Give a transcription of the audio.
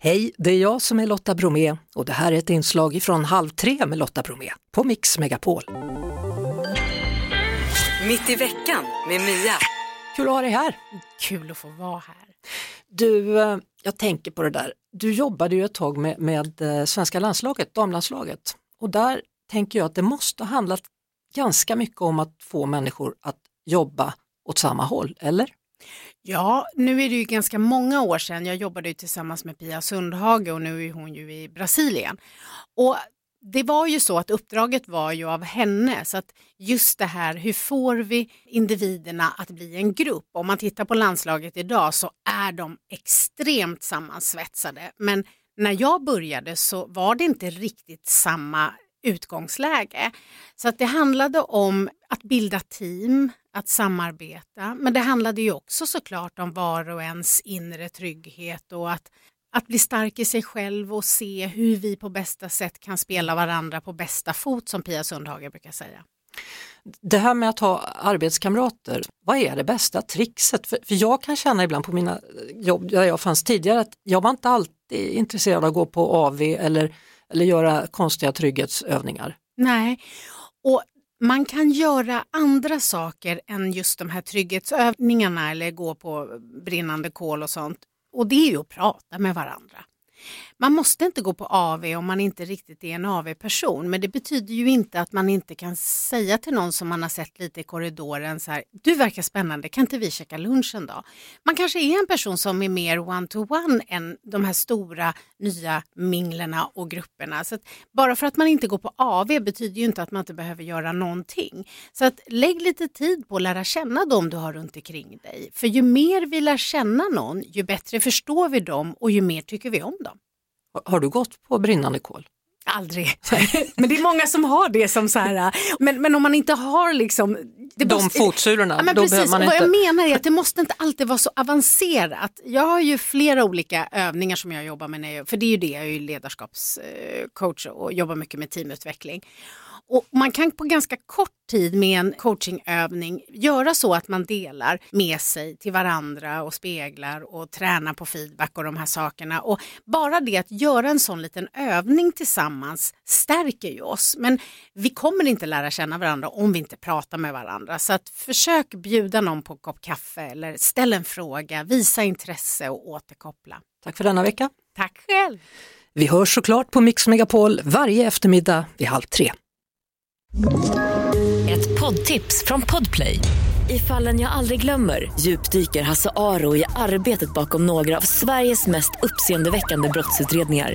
Hej, det är jag som är Lotta Bromé och det här är ett inslag från Halv tre med Lotta Bromé på Mix Megapol. Mitt i veckan med Mia. Kul att ha dig här. Kul att få vara här. Du, eh, jag tänker på det där. Du jobbade ju ett tag med, med eh, svenska landslaget, damlandslaget. Och där tänker jag att det måste ha handlat ganska mycket om att få människor att jobba åt samma håll, eller? Ja, nu är det ju ganska många år sedan. Jag jobbade ju tillsammans med Pia Sundhage och nu är hon ju i Brasilien. Och det var ju så att uppdraget var ju av henne, så att just det här, hur får vi individerna att bli en grupp? Om man tittar på landslaget idag så är de extremt sammansvetsade. Men när jag började så var det inte riktigt samma utgångsläge. Så att det handlade om att bilda team, att samarbeta, men det handlade ju också såklart om var och ens inre trygghet och att, att bli stark i sig själv och se hur vi på bästa sätt kan spela varandra på bästa fot som Pia Sundhage brukar säga. Det här med att ha arbetskamrater, vad är det bästa trixet? För, för jag kan känna ibland på mina jobb där jag fanns tidigare att jag var inte alltid intresserad av att gå på AV eller, eller göra konstiga trygghetsövningar. Nej, och man kan göra andra saker än just de här trygghetsövningarna eller gå på brinnande kol och sånt. Och det är ju att prata med varandra. Man måste inte gå på AV om man inte riktigt är en AV-person men det betyder ju inte att man inte kan säga till någon som man har sett lite i korridoren så här, du verkar spännande, kan inte vi käka lunch en dag? Man kanske är en person som är mer one-to-one än de här stora nya minglerna och grupperna. Så bara för att man inte går på AV betyder ju inte att man inte behöver göra någonting. Så att lägg lite tid på att lära känna dem du har runt omkring dig. För ju mer vi lär känna någon, ju bättre förstår vi dem och ju mer tycker vi om dem. Har du gått på brinnande kol? Aldrig. men det är många som har det som så här, men, men om man inte har liksom... Det De måste, fotsulorna, ja, men då precis, man Vad inte... jag menar är att det måste inte alltid vara så avancerat. Jag har ju flera olika övningar som jag jobbar med, när jag, för det är ju det, jag är ju ledarskapscoach och jobbar mycket med teamutveckling. Och man kan på ganska kort tid med en coachingövning göra så att man delar med sig till varandra och speglar och tränar på feedback och de här sakerna. Och bara det att göra en sån liten övning tillsammans stärker ju oss. Men vi kommer inte lära känna varandra om vi inte pratar med varandra. Så att försök bjuda någon på en kopp kaffe eller ställ en fråga, visa intresse och återkoppla. Tack för denna vecka. Tack själv. Vi hörs såklart på Mix Megapol varje eftermiddag vid halv tre. Ett poddtips från Podplay. I fallen jag aldrig glömmer djupdyker Hasse Aro i arbetet bakom några av Sveriges mest uppseendeväckande brottsutredningar.